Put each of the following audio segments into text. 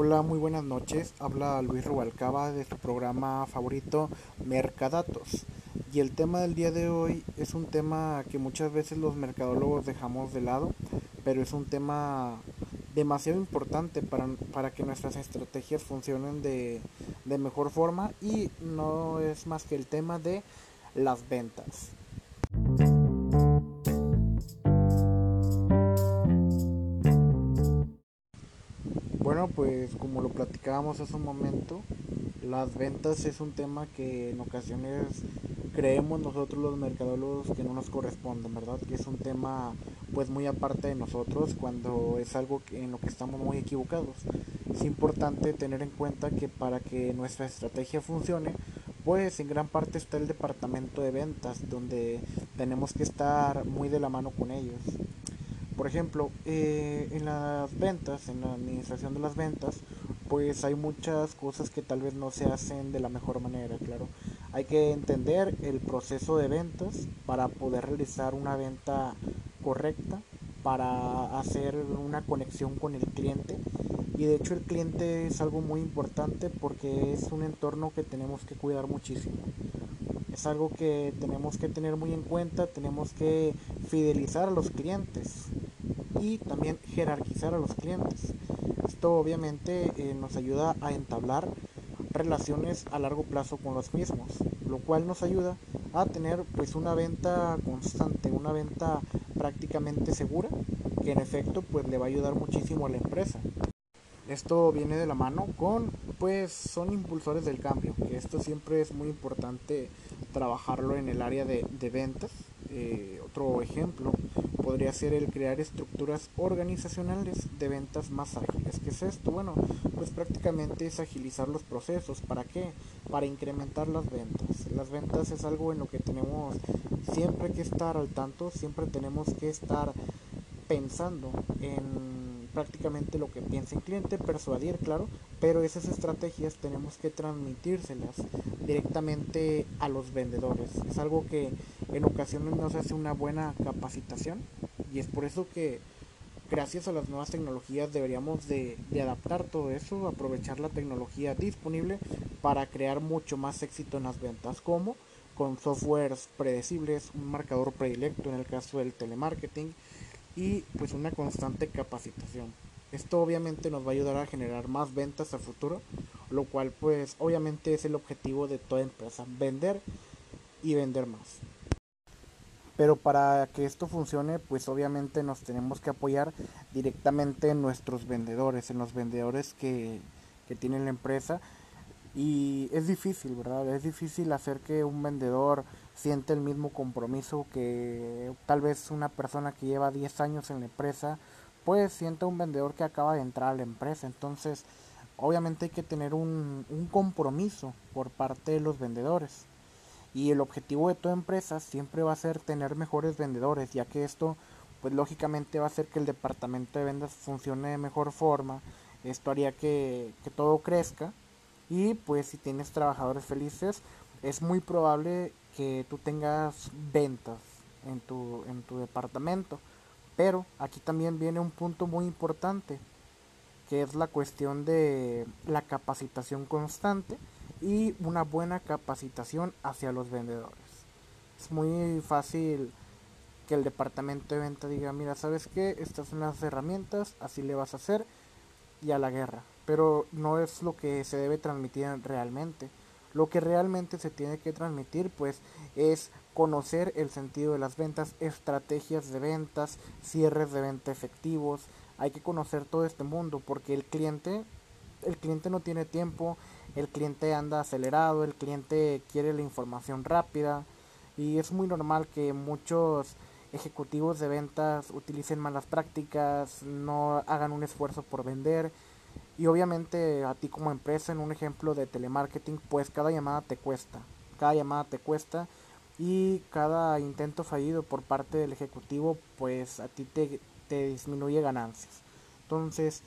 Hola, muy buenas noches. Habla Luis Rubalcaba de su programa favorito Mercadatos. Y el tema del día de hoy es un tema que muchas veces los mercadólogos dejamos de lado, pero es un tema demasiado importante para, para que nuestras estrategias funcionen de, de mejor forma y no es más que el tema de las ventas. Como lo platicábamos hace un momento, las ventas es un tema que en ocasiones creemos nosotros los mercadólogos que no nos corresponde, ¿verdad? Que es un tema pues muy aparte de nosotros cuando es algo en lo que estamos muy equivocados. Es importante tener en cuenta que para que nuestra estrategia funcione, pues en gran parte está el departamento de ventas, donde tenemos que estar muy de la mano con ellos. Por ejemplo, eh, en las ventas, en la administración de las ventas, pues hay muchas cosas que tal vez no se hacen de la mejor manera, claro. Hay que entender el proceso de ventas para poder realizar una venta correcta, para hacer una conexión con el cliente. Y de hecho el cliente es algo muy importante porque es un entorno que tenemos que cuidar muchísimo es algo que tenemos que tener muy en cuenta, tenemos que fidelizar a los clientes y también jerarquizar a los clientes. Esto obviamente eh, nos ayuda a entablar relaciones a largo plazo con los mismos, lo cual nos ayuda a tener pues una venta constante, una venta prácticamente segura, que en efecto pues le va a ayudar muchísimo a la empresa. Esto viene de la mano con, pues son impulsores del cambio, que esto siempre es muy importante trabajarlo en el área de, ventas. Eh, otro ejemplo podría ser el crear estructuras organizacionales de ventas más ágiles. ¿Qué es esto? Bueno, pues prácticamente es agilizar los procesos. ¿Para qué? Para incrementar las ventas. Las ventas es algo en lo que tenemos siempre que estar al tanto, siempre tenemos que estar pensando en prácticamente lo que piensa el cliente, persuadir, claro, pero esas estrategias tenemos que transmitírselas directamente a los vendedores. Es algo que en ocasiones no se hace una buena capacitación y es por eso que gracias a las nuevas tecnologías deberíamos de, de adaptar todo eso, aprovechar la tecnología disponible para crear mucho más éxito en las ventas, como con softwares predecibles, un marcador predilecto en el caso del telemarketing, y pues una constante capacitación. Esto obviamente nos va a ayudar a generar más ventas a futuro, lo cual pues obviamente es el objetivo de toda empresa, vender y vender más. Pero para que esto funcione, pues obviamente nos tenemos que apoyar directamente en nuestros vendedores, en los vendedores que, que tienen la empresa. Y es difícil, ¿verdad? Es difícil hacer que un vendedor siente el mismo compromiso que tal vez una persona que lleva 10 años en la empresa, pues siente un vendedor que acaba de entrar a la empresa. Entonces, obviamente hay que tener un, compromiso por parte de los vendedores. Y el objetivo de toda empresa siempre va a ser tener mejores vendedores, ya que esto, pues lógicamente va a hacer que el departamento de ventas funcione de mejor forma. Esto haría que todo crezca. Y pues si tienes trabajadores felices, es muy probable que tú tengas ventas en tu, en tu departamento. Pero aquí también viene un punto muy importante, que es la cuestión de la capacitación constante y una buena capacitación hacia los vendedores. Es muy fácil que el departamento de venta diga, mira, ¿sabes qué? Estas son las herramientas, así le vas a hacer y a la guerra. Pero no es lo que se debe transmitir realmente. Lo que realmente se tiene que transmitir pues es conocer el sentido de las ventas, estrategias de ventas, cierres de venta efectivos. Hay que conocer todo este mundo porque el cliente el cliente no tiene tiempo, el cliente anda acelerado, el cliente quiere la información rápida y es muy normal que muchos ejecutivos de ventas utilicen malas prácticas, no hagan un esfuerzo por vender y obviamente a ti como empresa, en un ejemplo de telemarketing, pues cada llamada te cuesta. Cada llamada te cuesta y cada intento fallido por parte del ejecutivo, pues a ti te, te disminuye ganancias. Entonces,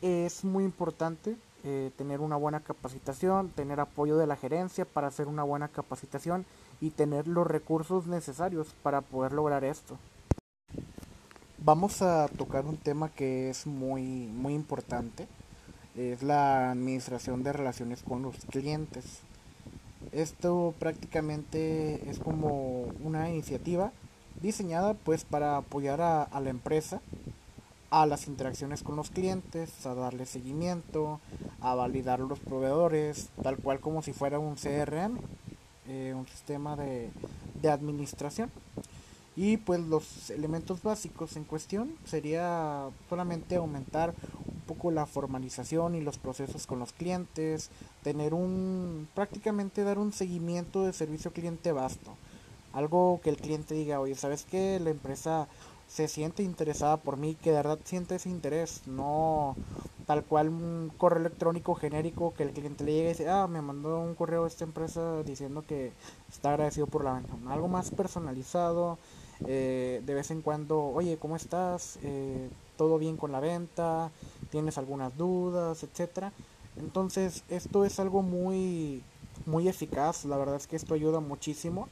es muy importante eh, tener una buena capacitación, tener apoyo de la gerencia para hacer una buena capacitación y tener los recursos necesarios para poder lograr esto. Vamos a tocar un tema que es muy, muy importante es la administración de relaciones con los clientes. Esto prácticamente es como una iniciativa diseñada pues para apoyar a, la empresa a las interacciones con los clientes, a darle seguimiento, a validar los proveedores, tal cual como si fuera un CRM, eh, un sistema de, de administración. Y pues los elementos básicos en cuestión sería solamente aumentar un poco la formalización y los procesos con los clientes, tener un prácticamente dar un seguimiento de servicio cliente vasto. Algo que el cliente diga, oye, ¿sabes qué? La empresa se siente interesada por mí, que de verdad siente ese interés, no tal cual un correo electrónico genérico que el cliente le llegue y dice, ah, me mandó un correo esta empresa diciendo que está agradecido por la venta. Algo más personalizado, eh, de vez en cuando, oye, ¿cómo estás? Eh, ¿Todo bien con la venta? ¿Tienes algunas dudas? Etcétera. Entonces, esto es algo muy, muy eficaz, la verdad es que esto ayuda muchísimo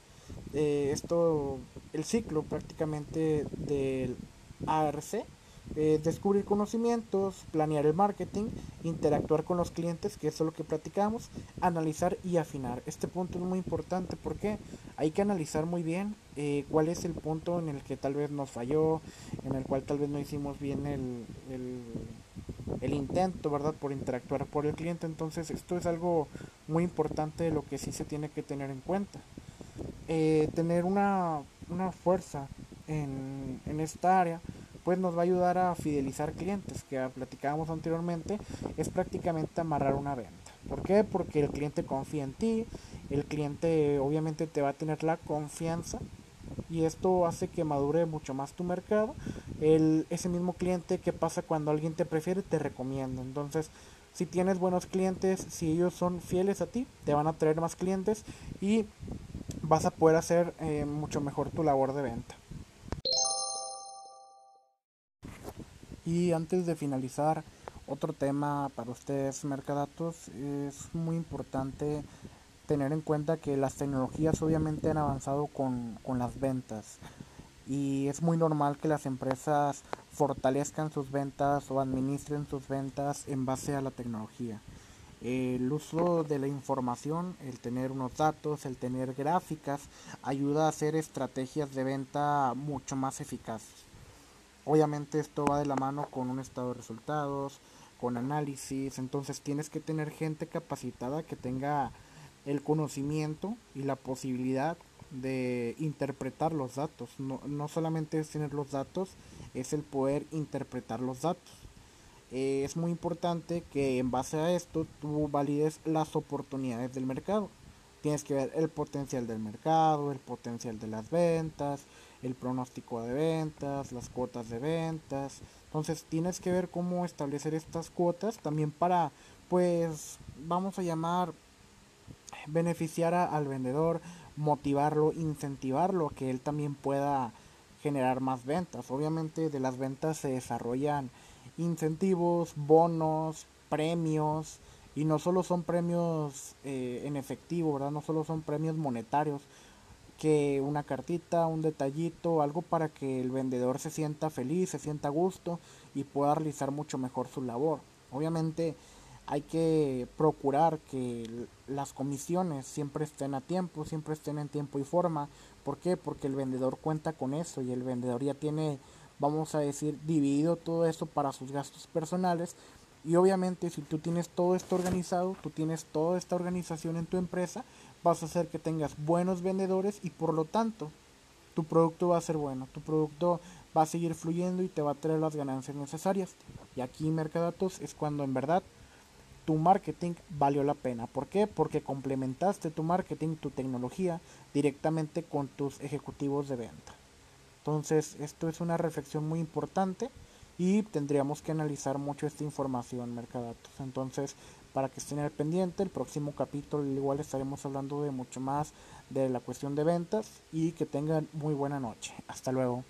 eh, esto, el ciclo prácticamente del ARC, eh, descubrir conocimientos, planear el marketing, interactuar con los clientes, que eso es lo que platicamos, analizar y afinar. Este punto es muy importante porque hay que analizar muy bien eh, cuál es el punto en el que tal vez nos falló, en el cual tal vez no hicimos bien el, el, intento, ¿verdad?, por interactuar por el cliente. Entonces, esto es algo muy importante de lo que sí se tiene que tener en cuenta. Eh, tener una, una fuerza en, en, esta área pues nos va a ayudar a fidelizar clientes que platicábamos anteriormente es prácticamente amarrar una venta ¿por qué? porque el cliente confía en ti el cliente obviamente te va a tener la confianza y esto hace que madure mucho más tu mercado el, ese mismo cliente que pasa cuando alguien te prefiere te recomienda entonces si tienes buenos clientes si ellos son fieles a ti te van a traer más clientes y vas a poder hacer eh, mucho mejor tu labor de venta. Y antes de finalizar, otro tema para ustedes, Mercadatos, es muy importante tener en cuenta que las tecnologías obviamente han avanzado con, con las ventas. Y es muy normal que las empresas fortalezcan sus ventas o administren sus ventas en base a la tecnología. El uso de la información, el tener unos datos, el tener gráficas, ayuda a hacer estrategias de venta mucho más eficaces. Obviamente esto va de la mano con un estado de resultados, con análisis, entonces tienes que tener gente capacitada que tenga el conocimiento y la posibilidad de interpretar los datos. No, no solamente es tener los datos, es el poder interpretar los datos. Eh, es muy importante que en base a esto tú valides las oportunidades del mercado. Tienes que ver el potencial del mercado, el potencial de las ventas, el pronóstico de ventas, las cuotas de ventas. Entonces tienes que ver cómo establecer estas cuotas también para, pues, vamos a llamar, beneficiar al vendedor, motivarlo, incentivarlo, que él también pueda generar más ventas. Obviamente de las ventas se desarrollan incentivos, bonos, premios, y no solo son premios eh, en efectivo, ¿verdad? No solo son premios monetarios, que una cartita, un detallito, algo para que el vendedor se sienta feliz, se sienta a gusto y pueda realizar mucho mejor su labor. Obviamente hay que procurar que las comisiones siempre estén a tiempo, siempre estén en tiempo y forma. ¿Por qué? Porque el vendedor cuenta con eso y el vendedor ya tiene vamos a decir, dividido todo esto para sus gastos personales. Y obviamente si tú tienes todo esto organizado, tú tienes toda esta organización en tu empresa, vas a hacer que tengas buenos vendedores y por lo tanto tu producto va a ser bueno, tu producto va a seguir fluyendo y te va a traer las ganancias necesarias. Y aquí Mercadatos es cuando en verdad tu marketing valió la pena. ¿Por qué? Porque complementaste tu marketing, tu tecnología directamente con tus ejecutivos de venta. Entonces, esto es una reflexión muy importante y tendríamos que analizar mucho esta información, Mercadatos. Entonces, para que estén al pendiente, el próximo capítulo igual estaremos hablando de mucho más de la cuestión de ventas y que tengan muy buena noche. Hasta luego.